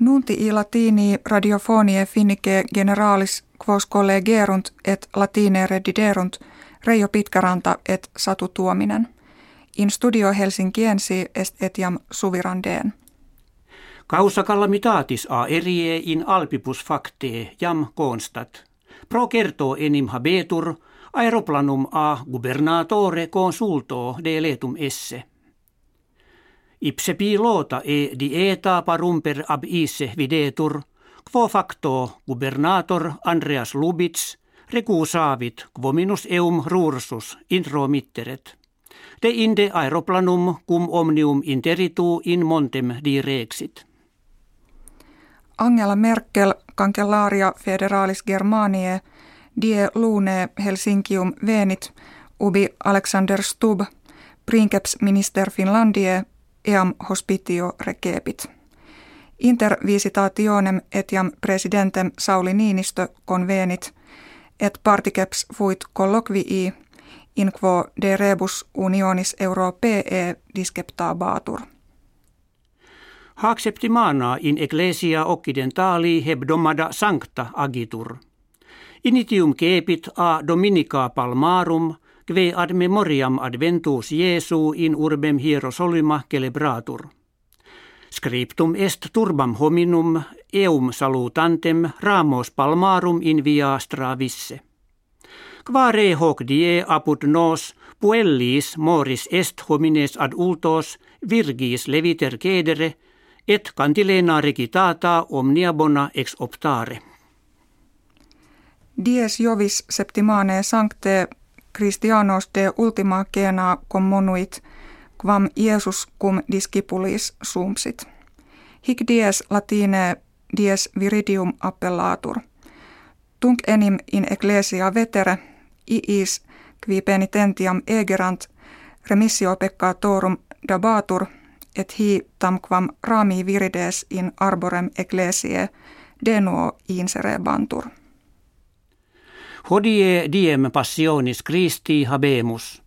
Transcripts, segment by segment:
Nunti i latini radiofonie finnike generalis quos collegerunt et latine rediderunt Reijo Pitkäranta et Satu Tuominen. In studio Helsinkiensi est etiam suvirandeen. Causa calamitatis a erie in alpibus facte jam constat. Pro certo enim habetur aeroplanum a gubernatore consulto de letum esse. Ipse pilota e dieta parumper ab isse videtur, quo facto gubernator Andreas Lubits recusavit quo minus eum rursus intromitteret. De inde aeroplanum cum omnium interitu in montem direxit. Angela Merkel, kankellaria federalis Germaniae, die lune Helsinkium venit, ubi Alexander Stubb, princeps minister Finlandie, eam hospitio recepit. Inter visitationem etiam presidentem Sauli Niinistö convenit, et particeps fuit colloquii in quo de rebus unionis europee disceptabatur. Hac septimana in ecclesia occidentali hebdomada sancta agitur. Initium cepit a dominica palmarum, kve ad memoriam adventus Jesu in urbem Hierosolyma celebratur. Scriptum est turbam hominum eum salutantem ramos palmarum in via stravisse. Quare hoc die apud nos puellis moris est homines ad ultos virgis leviter cedere et cantilena recitata omnia bona ex optare. Dies jovis septimane sancte Christianos de ultima cena commonuit quam Iesus cum discipulis sumsit. Hic dies latine dies viridium appellatur. Tunc enim in ecclesia vetere, iis qui penitentiam egerant remissio peccatorum dabatur, et hi tamquam rami virides in arborem ecclesiae denuo inserebantur. Hodie diem passionis Christi habemus.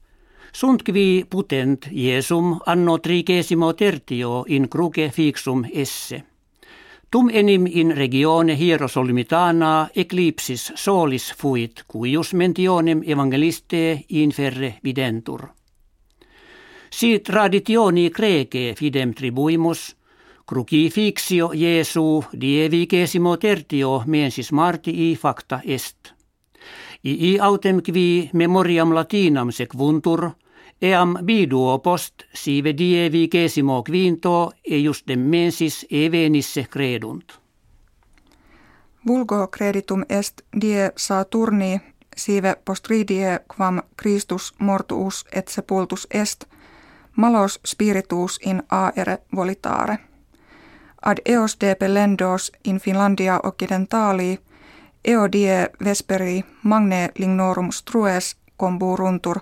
Sunt qui putent Iesum anno trigesimo tertio in cruce fixum esse. Tum enim in regione Hierosolymitana eclipsis solis fuit, cuius mentionem evangeliste inferre videntur. Si traditioni crece fidem tribuimus, crucifixio Jesu die vigesimo tertio mensis martii facta est. Ii autem qui memoriam latinam sequuntur, eam biduo post sive die vigesimo quinto justem mensis evenisse credunt. Vulgo creditum est die Saturni sive postridie quam Christus mortuus et sepultus est, malos spiritus in aere volitare. Ad eos de pelendos in Finlandia occidentali – eo die vesperi magne lignorum strues comburuntur,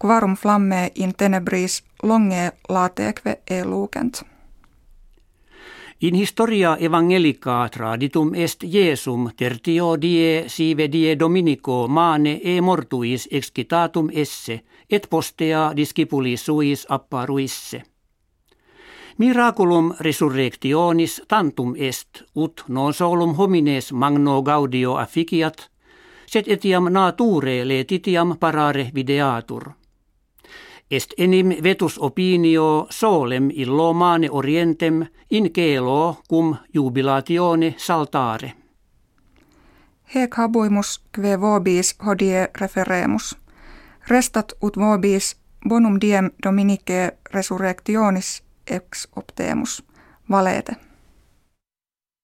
quarum flamme in tenebris longe lateque e lucent. In historia evangelica traditum est Jesum tertio die sive die dominico mane e mortuis excitatum esse, et postea discipulis suis apparuisse. Miraculum resurrectionis tantum est, ut non solum homines magno gaudio afficiat, sed etiam nature letitiam parare videatur. Est enim vetus opinio solem illo mane orientem in celo cum jubilatione saltare. Hec habuimus kve vobis hodie referemus. Restat ut vobis bonum diem dominice resurrectionis ex optemus valete.